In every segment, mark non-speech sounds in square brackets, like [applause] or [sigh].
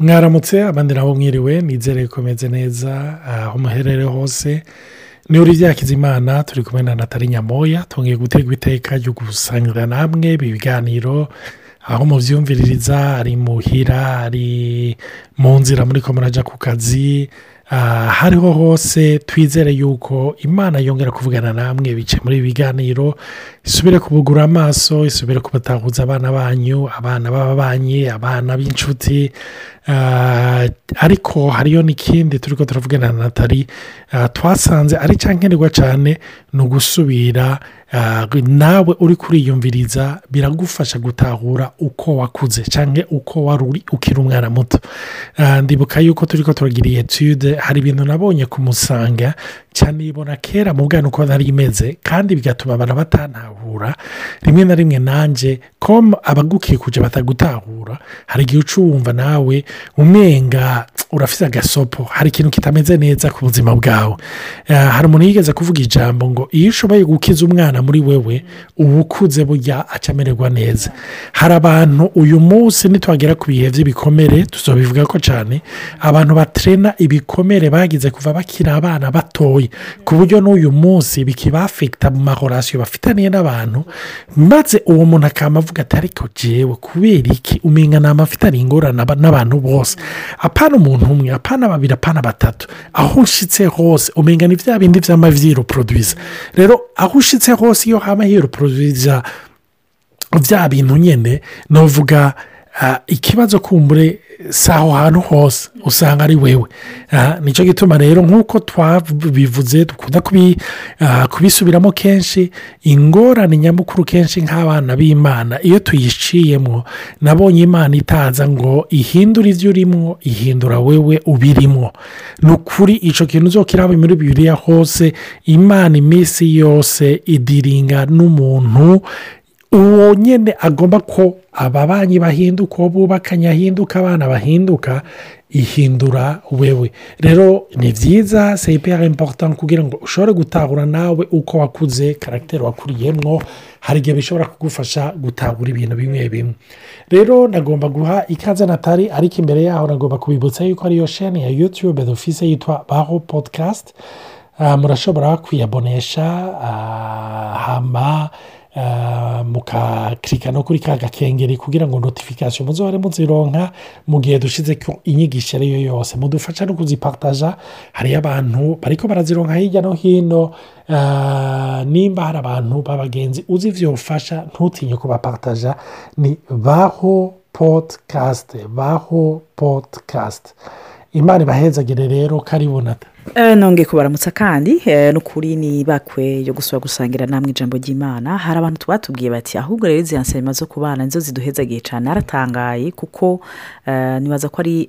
mwaramutse abandi nabo mwiriwe nizere komeze neza aho muherere hose. Ni uri imana turi kumwe na natali nyamoya twongeye gutegwa iteka ryo gusangira namwe ibi biganiro aho mubyumviririza ari muhira ari mu nzira muri ko murajya ku kazi hariho hose twizere yuko imana yongera kuvugana namwe bice muri ibi biganiro isubire kubugura amaso isubire kubatahuza abana banyu abana b'ababanyi abana b'inshuti. Ariko hariyo n'ikindi turi ko turavugana na natali twasanze ari cyankenerwa cyane ni ugusubira nawe uri kuriyumviriza biragufasha gutahura uko wakuze cyangwa uko wari uri ukiri umwana muto. Ndibuka yuko turi ko turagira etude hari ibintu nabonye kumusanga cyane ibona kera mu bwana uko nari imeze kandi bigatuma abantu batantahura rimwe na rimwe nanjye ko abagukikuje batagutahura hari igihe uca nawe umenga [tsk] urafite agasopo hari ikintu kitameze neza ku buzima bwawe. Hari umuntu yigeze kuvuga ijambo ngo iyo ushoboye gukiza umwana muri wewe uba ukuze burya acamererwa neza. Hari abantu uyu munsi nitwagera ku bihe by'ibikomere tuzobivuga ko cyane abantu batrena ibikomere bagize kuva bakiri abana batoya. Ku buryo n'uyu munsi bikibafekita mu mahorasiyo bafitaniye n'abantu maze uwo muntu akaba avuga ati ariko jewe kubera iki umenya ni amafitaniye ingorane n'abantu bose? Apana umuntu umwe apana babiri apana batatu. Aho ushyitse hose umenya ni bya bindi by'amaviyiro poroduwiza rero aho ushyitse hose iyo haba hiro poroduwiza bya bintu nyine ni uvuga ikibazo kumbure si aho hantu hose usanga ari wewe. Nicyo gituma rero nk'uko twabivuze dukunda kubisubiramo kenshi ingorane nyamukuru kenshi nk'abana b'imana iyo tuyiciyemo nabonye imana itaza ngo ihindure ibyo urimo ihindura wewe ubirimo ni ukuri icyo kintu zo kiraba muri bibiriya hose imana iminsi yose idiringa n'umuntu uwo nyine agomba ko ababanyi bahinduka uwo bubakanye ahinduka abana bahinduka ihindura wewe. Rero ni byiza seyiperi imporutanti kugira ngo ushobore gutahura nawe uko wakuze karagiteri wakuriyemo hari igihe bishobora kugufasha gutahura ibintu bimwe bimwe. Rero nagomba guha ikaze natali ariko imbere yaho nagomba kubibutsa yuko ariyo sheni ya yutube dufise yitwa baho podikasti murashobora kwiyabonesha hama mukakirika no kuri ka gakengeri kugira ngo notifikasiyo muzohore muzironka mu gihe dushyize ko inyigisho ariyo yose. Mudufasha no kuzipataja hariyo abantu bariko barazironka hirya no hino. Nimba hari abantu b'abagenzi uzi ibyo ufasha ntutinye kubapataja ni baho podikasite baho podikasite imana ibahezagire rero karibonata nongeye kubaramutsa kandi n'ukuri ni bakwe yo gusura gusangira namwe ijambo ry'imana. Hari abantu batubwiye bati ahubwo rero izi nsema zo ku bana nizo ziduhezagiye cyane haratangaye kuko nibaza ko ari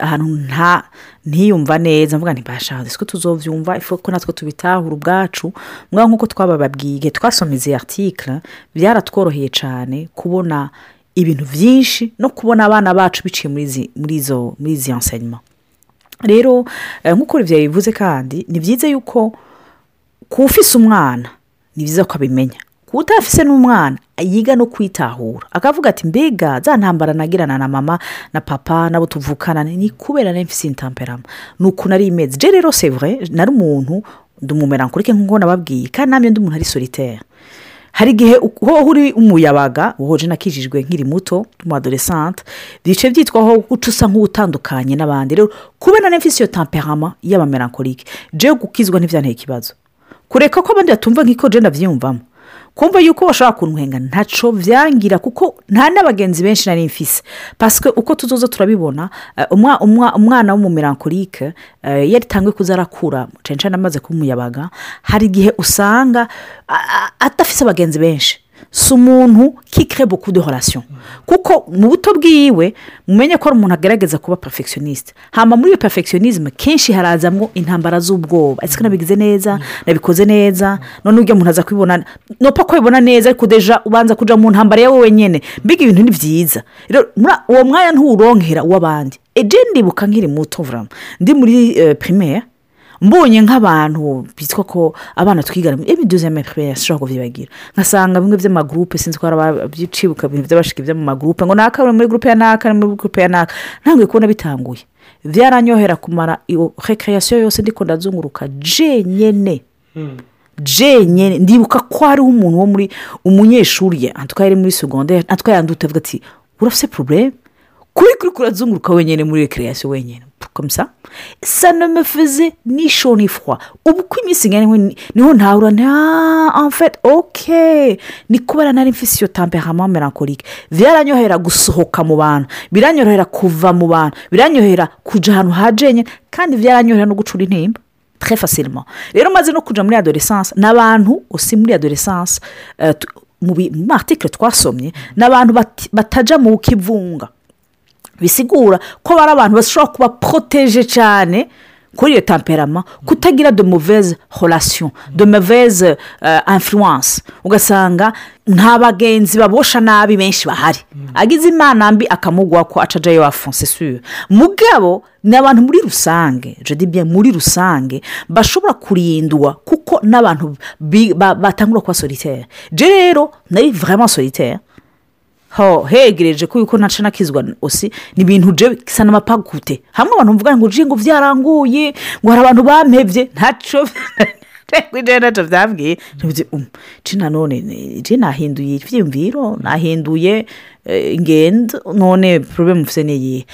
ahantu nta ntiyumva neza. Mvuga ntibashaje siko tuzobyumva ko natwe tubitahura ubwacu? Mwaho nk'uko twabababwiye twasoma izi artikara byaratworoheye cyane kubona ibintu byinshi no kubona abana bacu biciye muri izo muri izi nsengero rero nk'uko ibyo bivuze kandi ni byiza yuko ku ufise umwana ni byiza ko abimenya. Ku utafise n'umwana yiga no kwitahura. Akavuga ati mbega za ntambara nagirana na mama na papa nabo tuvukana ni kubera na mfise intamperama ni ukuntu ari imeze je rero sevure nari umuntu ndumumera nkurike nk'uko nababwiye kandi namwe ndi umuntu ari solitaire. Hari igihe wowe uri umuyabaga wowe nakijijwe nkiri muto mu adoresante bice byitwaho guca usa nk'utandukanye n'abandi. Rero kubona n'imfisi iyo tamperama y'abamerankorike jewe gukizwa ntibyanteye ikibazo. Kureka ko abandi batumva nk'iko jenda byiyumvamo kumva yuko bashobora kunwenga ntaco byangira kuko nta n'abagenzi benshi nari mfise. Pasike uko tuzoza turabibona umwana w'umumerankorike iyo atangwe kuza arakura censhani amaze kuba umuyabaga hari igihe usanga adafise abagenzi benshi. Si umuntu kikire buku de horasiyo kuko mu buto bwiwe mumenye ko ari umuntu agerageza kuba perfectioniste hamba muri iyo perfectionisme kenshi harazamo intambara z'ubwoba. Ese nabigize neza? Nabikoze neza? None ujya umuntu aza kubibona nopfa ko abibona neza ariko deja ubanza kujya mu ntambara yawe wenyine mbega ibintu ni byiza. Uwo mwanya ntuwuronkera uw'abandi. Ejeni ndibuka nkiri muto ndi muri pirimeri mbonye nk'abantu bitwa ko abana twigana ebi duzeme purere sinshobora kubyibagira nkasanga bimwe by'amagurupe sinzi ko hari abacibuka ibintu by'abashiki byo mu magurupe ngo naka muri gurupe ya naka muri gurupe ya naka. Ntabwo kubona bitanguye. Byaranyohera kumara iyo rekreasiyo yose ndiko ndazunguruka jenyine jenyine ndibuka ko hariho umuntu wo muri umunyeshuri ye antwa yari muri segonderi yanduta avuga ati urafite porobuleme kuri kuri kurazunguruka wenyine muri rekreasiyo wenyine komisa sanomefeze nishoni fwa. Ubu ko iminsi ingana ni ho ntahura nta amfete oke ni kubera nari mfise iyo tamperama melancholique byaranyohera gusohoka mu bantu biranyohera kuva mu bantu biranyohera kujya ahantu hajenye kandi byaranyohera no gucura intimba facilement. Rero maze no kujya muri adoresanse ni abantu usi muri adoresanse mu martikire twasomye ni abantu batajya mu kivunga. Bisigura ko bari abantu bashobora kuba poroteje cyane kuri iyo tamperama kutagira de muveze horasiyo de muveze influence ugasanga nta bagenzi babosha nabi benshi bahari. Agize imana mbi akamugwa ko acajayo wafonse suyo mugabo ni abantu muri rusange jodibye muri rusange bashobora kurindwa kuko n'abantu batangura kuba solitere je rero nari vraiment solitere ho hegereje ko yuko ntaca nakizwa osi ni ibintu je bisa n'amapagute. Hamwe abantu bavuga ngo ngo byaranguye ngo hari abantu bampebye ntacyo [laughs] ntacyo byabwiye nanone nahinduye ibyiyumviro nahinduye ingendo none porobemu mufite n'iyihe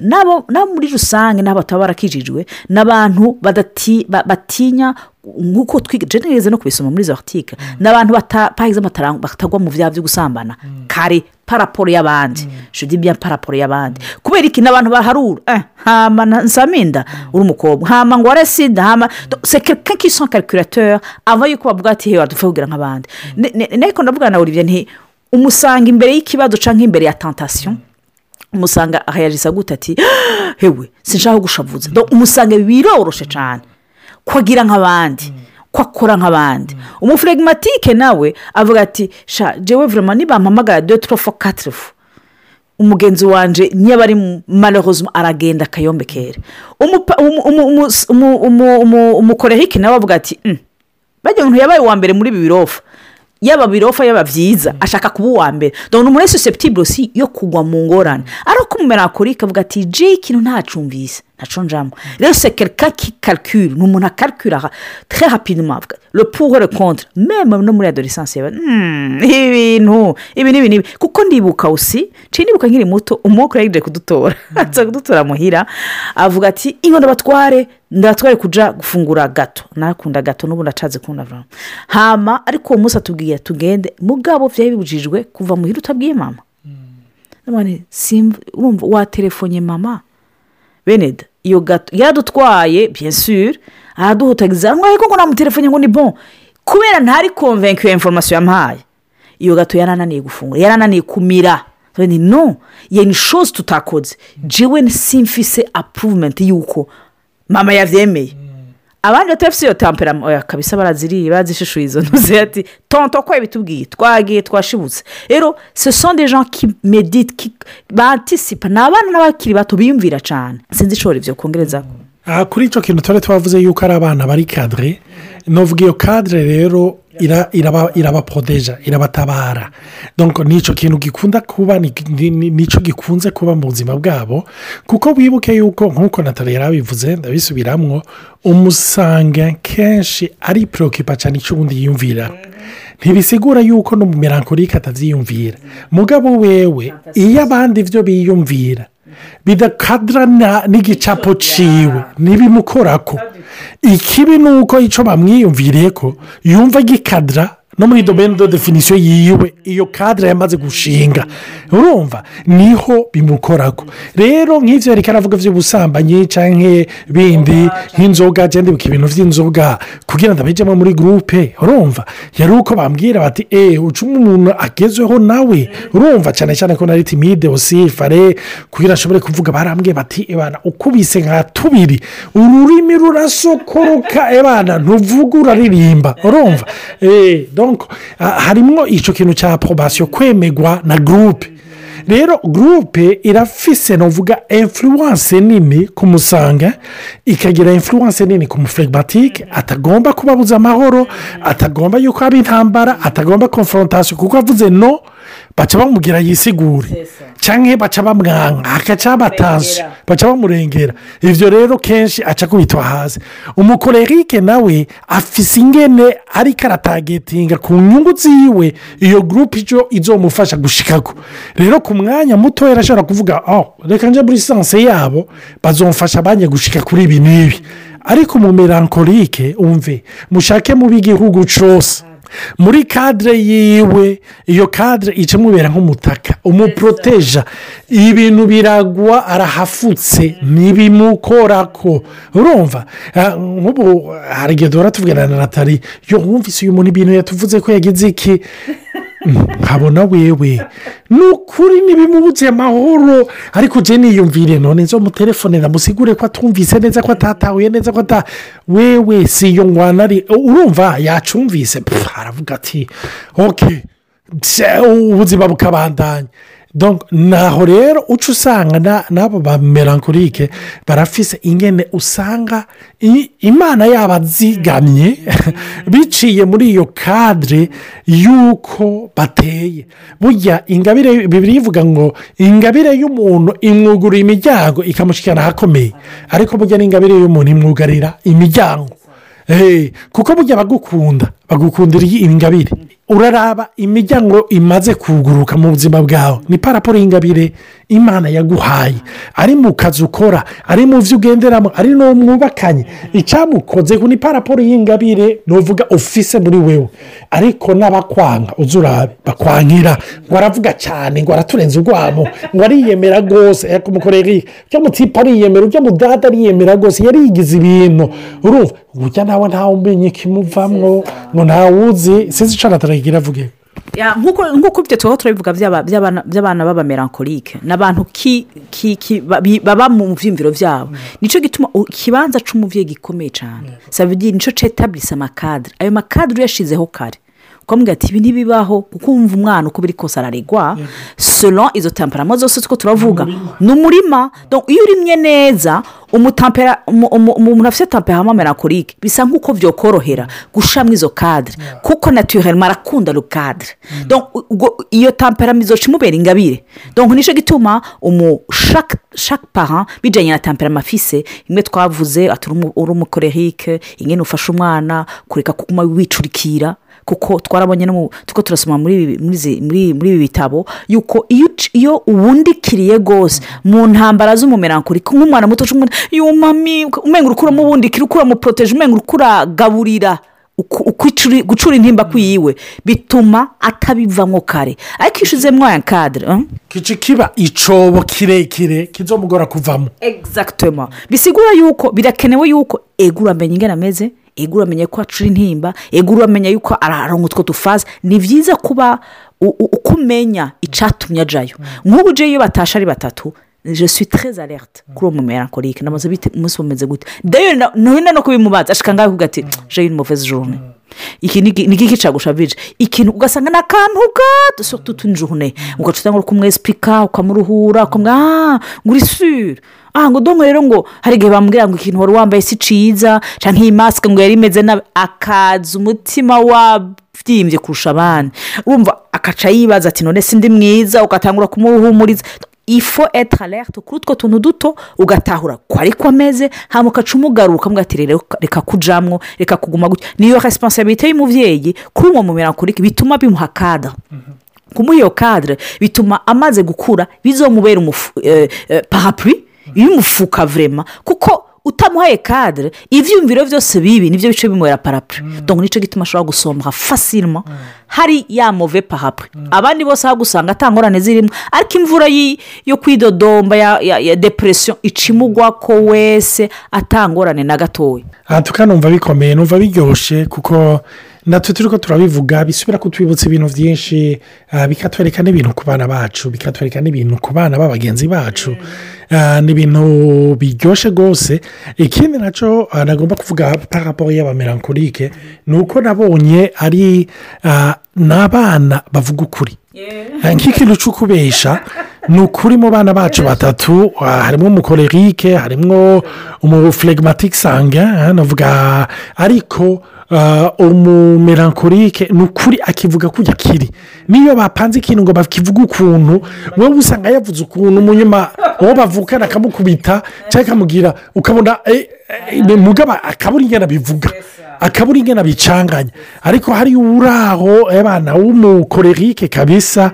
nabo muri rusange n'abo bataba barakijijwe ni abantu batinya nk'uko twigerageza no kubisoma muri izo article ni abantu batagwa mu byaha byo gusambana. Kare paraporo y'abandi. Jodi bya paraporo y'abandi? Kubera iki ni abantu baharura hama nsaminda. Uri umukobwa. Hama ngo sida hama sekeke k'iso karikirateur ava yuko bavuga ati hewa dupfa kugira nk'abandi. Ariko ndavuga na olivier nti umusanga imbere y'ikibazo cyangwa imbere ya tantasiyo umusanga ahayajisa gute ati hewe sinshaka gushavuza. Umusanga biroroshe cyane kwagira nk'abandi. Ko akora nk'abandi. Umufuregimatike nawe avuga ati sha jewe vurema nibampamagara de turofo katirefu umugenzi wanje niba ari marehozima aragenda akayombekere umukorehike nawe avuga ati bajya umuntu yabaye uwa mbere muri ibi birofa. Yaba birofa yaba byiza ashaka kuba uwa mbere. Dore susceptible si yo kugwa mu ngorane. Ariko umumerankorike avuga ati jay ikintu ntacumvise ntacunjamo rero sekerika kikarikire ni umuntu akarikira tre rapidement. Le pour le contre meme no muri adoresanse yaba ibi bintu ibi n'ibi n'ibi kuko ndibuka usi nciye nibuka nkiri muto umwuka yagiye kudutora. [laughs] Aza kudutora muhira. Avuga ati inkono batware ndatware kujya gufungura gato. Nakunda gato n'ubu ndacaze kubona vuba hama ariko uwo munsi atubwiye tugende. Mugabo byari bibujijwe kuva muhira utabwiye mama. Urumva watelefonye mama? Beneda gato yaradutwaye biyesure araduhutagiza ngo ariko ngo ni bon. Kubera ntari konvenkiwe inforomasiyo yamuhaye iyo gato yarananiye gufungura yarananiye kumira. Ni no iyo ni shozi tutakoze. Jiwe simfise apuruvumenti y'uko mama yabyemeye abandi batafite iyo tamperama kabisa baraziriye barazishishuye izo ntuzi ati tonto ko bitubwiye? Twagiye twashibutse. Rero ce sont des gens qui medite bantisipa ni abana n'abakiri bato biyumvira cyane sinzi ishobora ibyo kongereza kuri icyo kintu tuba twavuze yuko ari abana bari kadire novuga iyo kadire rero irabapodeja irabatabara. Nicyo kintu gikunda kuba ni cyo gikunze kuba mu buzima bwabo kuko wibuke yuko nk'uko natali yarabivuze ndabisubiramwo umusanga kenshi ari perokipa cyane icyo ubundi yiyumvira. Ntibisigura yuko no mu melancholique atabyiyumvira mugabo wewe iyo abandi byo biyumvira bidakadrana n'igicapo ciwe ntibimukorako ikibi ni uko icyo bamwiyumviriye ko yumva gikadra no muri domene do definisiyo yiwe iyo kadire yamaze gushinga urumva ni ho bimukorako rero nk'ibyo reka aravuga by'ubusambanyi cyangwa bindi nk'inzoga ibuka ibintu by'inzoga kugira ngo abijyemo muri gurupe urumva yari uko bambwira bati eee ucuma umuntu agezweho nawe. Urumva cyane cyane ko nari timide osifare kugira ashobore kuvuga barambwiye bati ebana ukubise nka tubiri ururimi rurasokoroka ebana ntuvuga uraririmba urumva eee harimo icyo kintu cya porobasiyo kwemegwa na gurupe rero gurupe irafise navuga influence nini ku musanga ikagira influence nini ku muflegimatike atagomba kubabuza amahoro atagomba yuko haba intambara atagomba konforontasiyo kuko avuze no baca bamubwira yisigure cyangwa baca bamwanga hagaca batanze baca bamurengera ibyo rero kenshi aca kubitwa hasi. Umukorerike nawe afise ingene ariko aratagetinga ku nyungu ziwe iyo gurupe icyo izomufasha gushikago rero ku mwanya mutoya arashobora kuvuga oh reka njya muri sanse yabo bazomfasha bajya gushika kuri ibi n'ibi. Ariko mu melankolike umve mushake mu b'igihugu cyose muri kadire yiwe iyo kadire ica imubera nk'umutaka umuporoteja ibintu biragwa arahafutse ntibimukorako. Urumva? Nk'ubu hari igihe duhora tuvugana na natali yo wumvise uyu muntu ibintu yatuvuze ko yagize iki? Nkabona wewe. Ni ukuri ntibimubuze amahoro. Ariko ujye niyumvire none zo mu telefone namusigure ko atumvise neza ko atatahuye neza ko ata wewe si iyo ngwana ari urumva yacumvise. Aravuga ati oke ubuzima bukabandanya. Naho rero uca usanga n'abo ba melankolike barafise ingene usanga imana yaba zigamye biciye muri iyo kadire y'uko bateye. Burya ingabire bibiri ivuga ngo ingabire y'umuntu imwugurira imiryango ikamushyikirana ahakomeye. Ariko burya n'ingabire y'umuntu imwugarira imiryango. Kuko burya bagukunda bagukundira iyi ngabire uraraba imiryango imaze kuguruka mu buzima bwawe. Ni paraporo y'ingabire imana yaguhaye. Ari mu kazi ukora ari mu byo ugenderamo ari n'uwo mwubakanye icyamukoze ni paraporo y'ingabire nuvuga ufise muri wewe. Ariko n'abakwanga uzi urabe bakwankira ngo aravuga cyane ngo araturenze urwamo ngo ariyemera rwose. Kumukorera icyo mutipa ariyemera ujya mudada ariyemera rwose. Yarigize ibintu. Urumva ujya nawe ntawe umenye ikimuvamwo ngo ntawuzi. Sinzi icyo nataragira avuge. Nk'uko ibyo tuba turabivuga by'abana b'abamerankorike ni abantu baba mu byiyumviro byabo ni cyo gituma ikibanza cy'umubyeyi gikomeye cyane ni cyo cyetabirisa amakadire ayo makadire uyashyizeho kare. Ukamubwira ati ibi ntibibaho kuko wumva umwana uko biri kose araregwa solo izo tamparamo zose two turavuga. Ni umurima iyo urimye neza umuntu afite tamperamo melankolike bisa nk'uko byokorohera gushamo izo kadire kuko naturellement arakunda rukadire iyo tamperamo izoca imubera ingabire ni cyo gituma shaka paha bijyanye na tamperamo afise imwe twavuze uri umukorerike ingene ufashe umwana kureka kuguma wicurikira kuko twarabonye no tuko turasoma muri ibi bitabo yuko iyo uwundikiriye rwose mu ntambara z'umumerankurike nk'umwana muto yumami umenya ukuramo ubundikira ukuramuporoteje umenya ukuragaburira gucura intimba kwiyiwe bituma atabivamo kare. Ariko iyo ushyizemo aya kadire kici kiba icyobo kirekire kizomugora kuvamo. Egizagitema bisigura yuko birakenewe yuko ego uramenya ingana ameze ego uramenya ko acura intimba ego uramenya yuko araronka utwo dufaze ni byiza kuba uko umenya icyatumye ajyayo nk'ubu ujyayo iyo batashe ari batatu jesu tereze alerte kuri uwo mumerankorike namaze bite umunsi bumeze gute? Ntuhenda no kubimubaza. Ashaka ngaho uvuga ati ni muveze jone iki ni iki cagushavije ikintu ugasanga ni akantu gato. Sotu tunjune ugaca utanga kumwesipika ukamuruhura ukamubwira ngo uri sure aha ngo dongo rero ngo. Hari igihe bambwira ngo ikintu wari wambaye si cyiza cyangwa iyi masike ngo yari imeze nabi. Akaza umutima wabyimbye kurusha abandi. Wumva akaca yibaza ati none sindi mwiza? Ugatangura kumuhumuriza. Ifo etara kuri utwo tuntu duto ugatahura ko ariko ameze hano ugaca umugaruka ukamubwira reka kujamwo reka kuguma gutya. Niyo resiponsabite y'umubyeyi kuri uwo mumerankurike bituma bimuha kadire kumuha iyo kadire bituma amaze gukura bizomubera parapuri y'umufuka vurema kuko utamuhaye kadire ibyiyumviro byose bibi ni byo bice bimuhera parapuri dore ni cyo gituma ashobora gusomba fasirima hari ya move parapuri abandi bose aho gusanga atangorane zirimo ariko imvura yo kwidodomba ya depresiyo icimugwa ko wese atangorane na gatoya. Aha tukanumva bikomeye numva biryoshye kuko natwe turi ko turabivuga bisubira kutwibutsa ibintu byinshi bikatwereka n'ibintu ku bana bacu bikatwereka n'ibintu ku bana b'abagenzi bacu. Ni ibintu biryoshye rwose. Ikindi na cyo nagomba kuvuga paraporo y'abamerankorike ni uko nabonye ari n'abana bavuga ukuri. Nk'ikintu cyo kubesha [laughs] ni ukuri mu bana bacu batatu. Harimo umukorerike harimo umufuregimatike sange ah, navuga ariko umumerankorike ni ukuri akivuga kujya kiri. Niyo bapanze ikintu ngo bakivuge ukuntu wowe usanga yavuze ukuntu munyuma uwo bavukana akamukubita cyangwa akamubwira ukabona eh, eh, mugaba akabura ingana bivuga akabura ingana bicanganya ariko hari uri aho abana w'umukorerike kabisa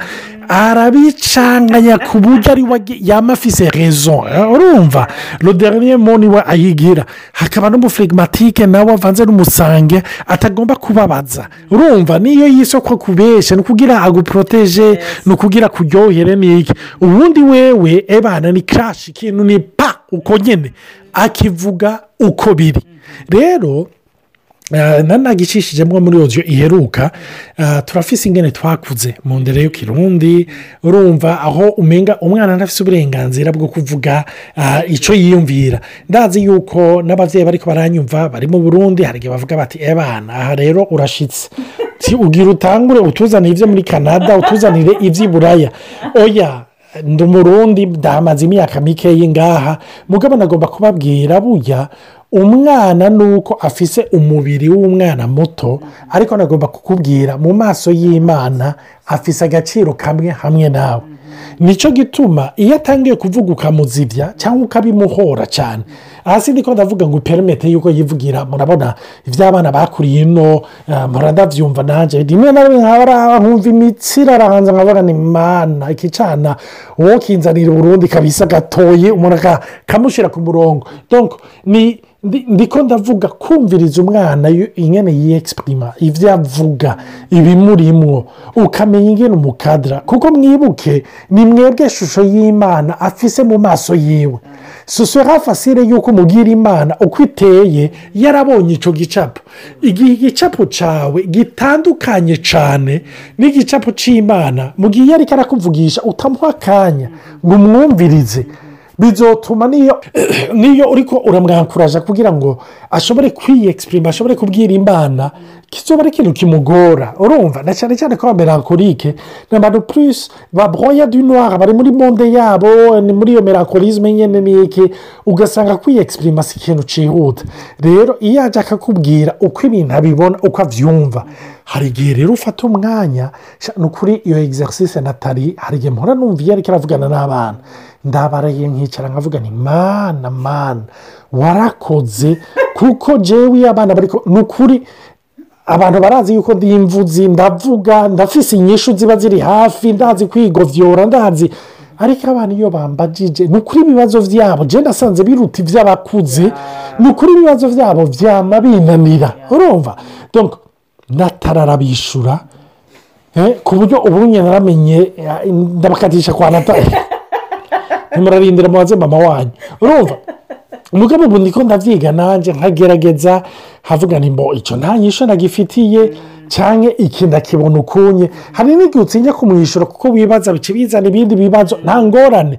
arabicanganya ku buryo ari we yaba afise rezo eh, urumva? Roderiye moni we ayigira. Hakaba n'umufuregimatike nawe avanze n'umusange atagomba kubabaza. Urumva? Niyo y'isoko kubeshya ni ukugira aguporoteje ni ukugira kuryohere n'iki. Ubundi wewe ebana ni karashi ikintu ni pa uko nyine akivuga uko biri. Rero nanagicishijemo muri odiyo iheruka turafise ingene twakuze mu ndere y'ikirundi urumva aho umenga umwana adafite uburenganzira bwo kuvuga icyo yiyumvira ndazi yuko n'ababyeyi bari baranyumva bari mu burundi hari igihe bavuga bati ebana aha rero urashyitse Si ugira utangure utuzanire ibyo muri canada utuzanire iby'i buraya oya ndi umurundi ndahamaze imyaka mikeya ngaha mugabo nagomba kubabwira burya umwana ni uko afise umubiri w'umwana muto ariko nagomba kukubwira mu maso y'imana afise agaciro kamwe hamwe nawe. Ni cyo gituma iyo atangiye kuvuga ukamuzibya cyangwa ukabimuhora cyane hasi niko ndavuga ngo uperimete yuko yivugira murabona iby'abana bakuriye ino eh, mpora ndabyumva nanjye rimwe na rimwe nkaba nkumva imitsi iraranza nkavuga ni mana iki cana uwo kinzanira uburundi kabisa gatoye umuntu akamushyira ku murongo. Ni ndiko ndavuga kumviriza umwana ingene yiyegisiprima ibyo avuga ibimurimwo ukamenya ingene umukadara kuko mwibuke ni mwebwe shusho y'imana afise mu maso yiwe. Sosiyete fasire y'uko umubwira imana uko iteye yarabonye icyo gicapo. Igihe igicapo cyawe gitandukanye cyane n'igicapo cy'imana mu gihe iyo ariko utamuha akanya ngo umwumvirize. Bizotuma niyo. [clears throat] Niyo uriko uramwankuraje kugira ngo ashobore kwiyegisiprima ashobore kubwira imana kizoba ari ikintu kimugora urumva na cyane cyane ko melankolike ni abantu purisi babroya du noir bari muri monde yabo ni muri iyo melankolisme nyine n'iki ugasanga kwiyegisiprima si ikintu cyihuta rero iyo ajya akakubwira uko ibintu abibona uko abyumva hari igihe rero ufata umwanya ni ukuri iyo egiseririse natali hari igihe mpora numva iyo ariko aravugana n'abana. Ndabaraye nkicara nkavuga ni mana mana warakoze kuko jewe abana bari ni ukuri abantu barazi yuko ndi imvuzi ndavuga ndafise inyishu ziba ziri hafi ndazi kwigovyora ndazi. Ariko abana iyo bambajije ni ukuri ibibazo byabo je nasanze biruta iby'abakuze ni ukuri ibibazo byabo byama binanira. Urumva? Eh, ku buryo ubu naramenye ndabakatisha kwa natali [laughs] ntimurarindira mubaze mama wanyu. Urumva? Umugabo ubu ndiko ndabyiga nanjye nkagerageza havuga mbo icyo nta nyisho nagifitiye cyangwa iki ndakibona ukunye? Hari n'igihe utinya kumwishyura kuko wibaza bice bizana ibindi bibazo. Nta ngorane.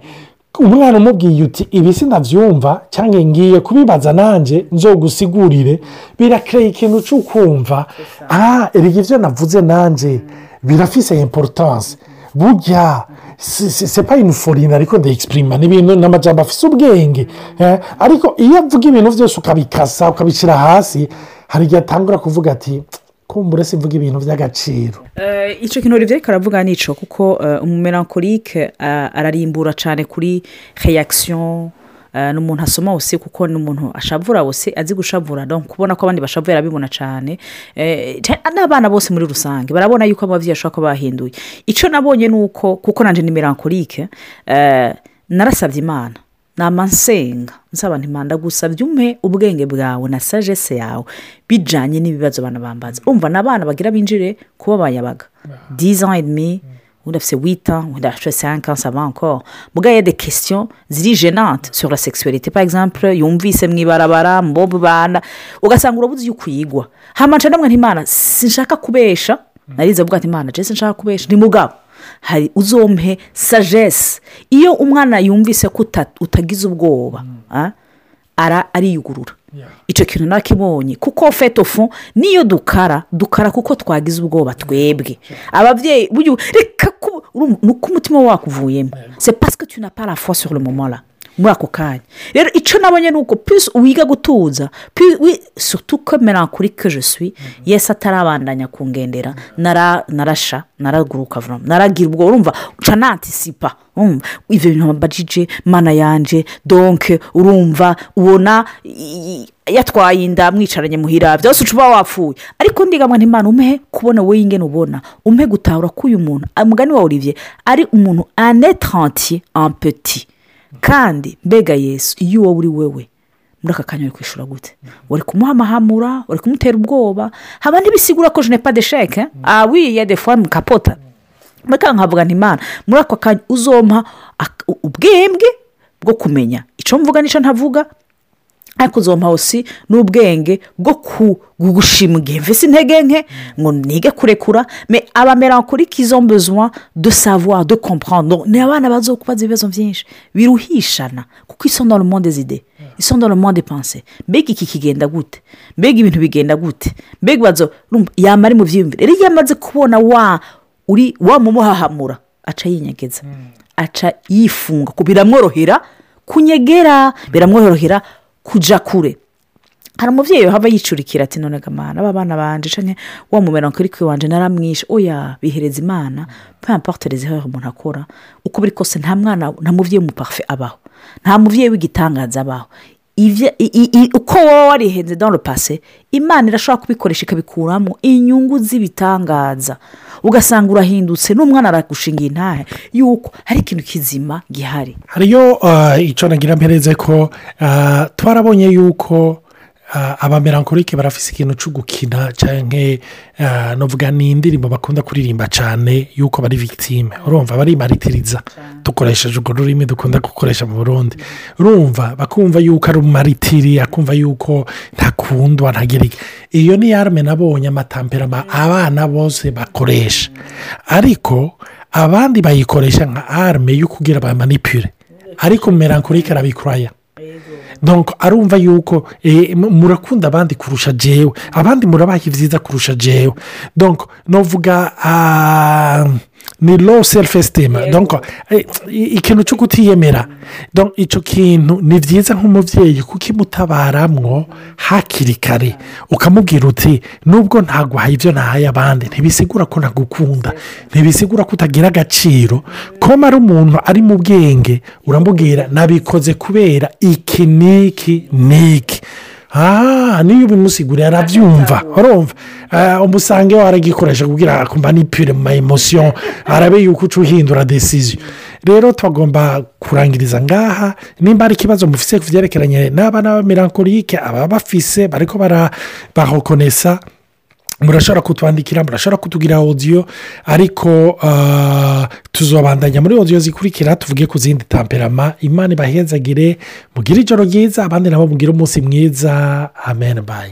Umwana umubwiye uti ibi sinabyumva cyangwa ngiye kubibaza nanjye nzogusigurire. Birakereye ikintu cyo kumva ah erega ibyo navuze nanjye birafise importance. Burya sepa iniforine ariko ndayegisiprima ni ibintu ni amajyamba afite ubwenge eh, ariko iyo avuga ibintu byose ukabikasa ukabishyira hasi hari igihe atangura kuvuga ati kumbure se mvuga ibintu by'agaciro icyo kintu rero ariko aravuga nico kuko umumelankolike eh, ararimbura cyane kuri eh, ni umuntu asoma wose kuko ni umuntu ashavura wose azi gushavura. Kubona ko abandi bashavura arabibona cyane Eh, n'abana bose muri rusange barabona yuko ababyeyi bashobora kuba bahinduye. Icyo nabonye ni uko kuko nanjye ni melankolike eh, narasabye imana. Nama nsenga. Nsaba ntimanda gusabye umpe ubwenge bwawe na sagesse yawe bijyanye n'ibibazo abana bambaza. Umva ni abana bagira binjire kuba bayabaga. Diza ans et demi undi afite wita undi afite cinq ans ça va encore. Muga ya de question ziri genante sur la sexualité. Par exemple yumvise mu ibarabara mu bana ugasanga urabuze iyo ukwigwa hamaca ntimana sinshaka kubesha narize avuga ati imana nshaka kubesha ni mugabo hari uzompe sagesse iyo umwana yumvise ko uta- utagize ubwoba ah, ara ariyugurura icyo kintu nakibonye kuko fetofu niyo dukara dukara kuko twagize ubwoba twebwe. Ababyeyi reka ku- urumva ni uko umutima wakuvuyemo se pasike tu na para fo sur le moment la muri ako kanya. Rero icyo nabonye ni uko pisi wiga gutuza sutu ko merankuri ke je suis yesi atarabandanya kungendera nara narasha naraguruka naragira ubwo urumva uca nantisipa ibyo bintu bajije mana yanje donke urumva ubona yatwaye inda mwicaranye muhira byose uca uba wapfuye. Ariko ndigamwa ntimana umpe kubona wowe ingene ubona umpe gutahura ko uyu muntu umugani wa olivier ari umuntu anetrantiye ampeti kandi mbega yesu iyo wowe uri wewe muri aka kanya uri kwishyura gute? Wari kumuhamahamura wari kumutera ubwoba haba ntibisigura ko jene pa de sheke ah wi ya de fois mukapota mbega nkavuga nti imana. Muri ako kanya uzompa ubwembwe bwo kumenya. Icyo mvuga n'icyo ntavuga? Ariko uzompa osi n'ubwenge bwo ku- gushima igihe. Mvise intege nke ngo nige kurekura me abamera kuri kizo besoin de savoir de comprendre. Ni abana bazokubaza ibibazo byinshi. Biruhishana kuko iso dans le monde des idées. Iso dans le monde des pensées. Mbega iki kigenda gute? Mbega ibintu bigenda gute? Mbega bazo urumva, yama ari mu byiyumvire rero iyo amaze kubona wa uri wamumuhahamura aca yinyegeza. Aca yifunga biramworohera kunyegera. Biramworohera kujya kure. Hari umubyeyi waba yicurikira ati none gamana aba bana banje canke wa mumera kuri kwe wanje naramwishe oya bihereza imana peu importe les erreurs umuntu akora uko biri kose nta mwana nta mubyeyi w'umuparufe abaho. Nta mubyeyi w'igitangaza abaho. Uko wowe warihenze le passé imana irashobora kubikoresha ikabikuramo inyungu z'ibitangaza. Ugasanga urahindutse n'umwana aragushinga intahe. Yuko hari ikintu kizima gihari. Hariyo ah, icyo nagira mpereze ko ah, twarabonye yuko ah, abamerankorike barafise ikintu cyo gukina cyangwa navuga ni indirimbo bakunda kuririmba cyane yuko bari victime. Urumva barimaritiriza. Dukoresheje urwo rurimi dukunda gukoresha mu burundi. Urumva bakumva yuko ari umaritiri akumva yuko ntakundwa ntagirike iyo ni yarme nabonye amatamperama abana bose bakoresha. Ariko abandi bayikoresha nka arme yo kugira bamanipure ariko merankorike arabikuraya. Arumva yuko eh, mu- murakunda abandi kurusha jewe abandi murabaha ibyiza kurusha jewe. Donc novuga ah, ni low self esteem eh, ikintu cyo kutiyemera. Icyo kintu ni byiza nk'umubyeyi kuko imutabaramwo hakiri kare. Ukamubwira uti nubwo ntaguhaye ibyo nahaye abandi ntibisigura ko ntagukunda ntibisigura ko utagira agaciro. Ko ari umuntu ari mu bwenge uramubwira nabikoze kubera iki n'iki n'iki. Aha niyo ubimusiguriye arabyumva. Urumva? Ah, umusange waragikoresha kugira ngo manipure mu ma emosiyo arabe yuko uca uhindura desiziyo rero tugomba kurangiriza ngaha nimba hari ikibazo mufise ku byerekeranye n'abana b'amirankorike ababa bafise bariko barahokonesa murashobora kutwandikira murashobora kutugira odiyo ariko ah, tuzobandanya muri odiyo zikurikira tuvuge ku zindi tamperama imana ibahezagire mugire ijoro ryiza abandi nabo mugire umunsi mwiza. Amen. Bayi